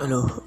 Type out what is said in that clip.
Aduh.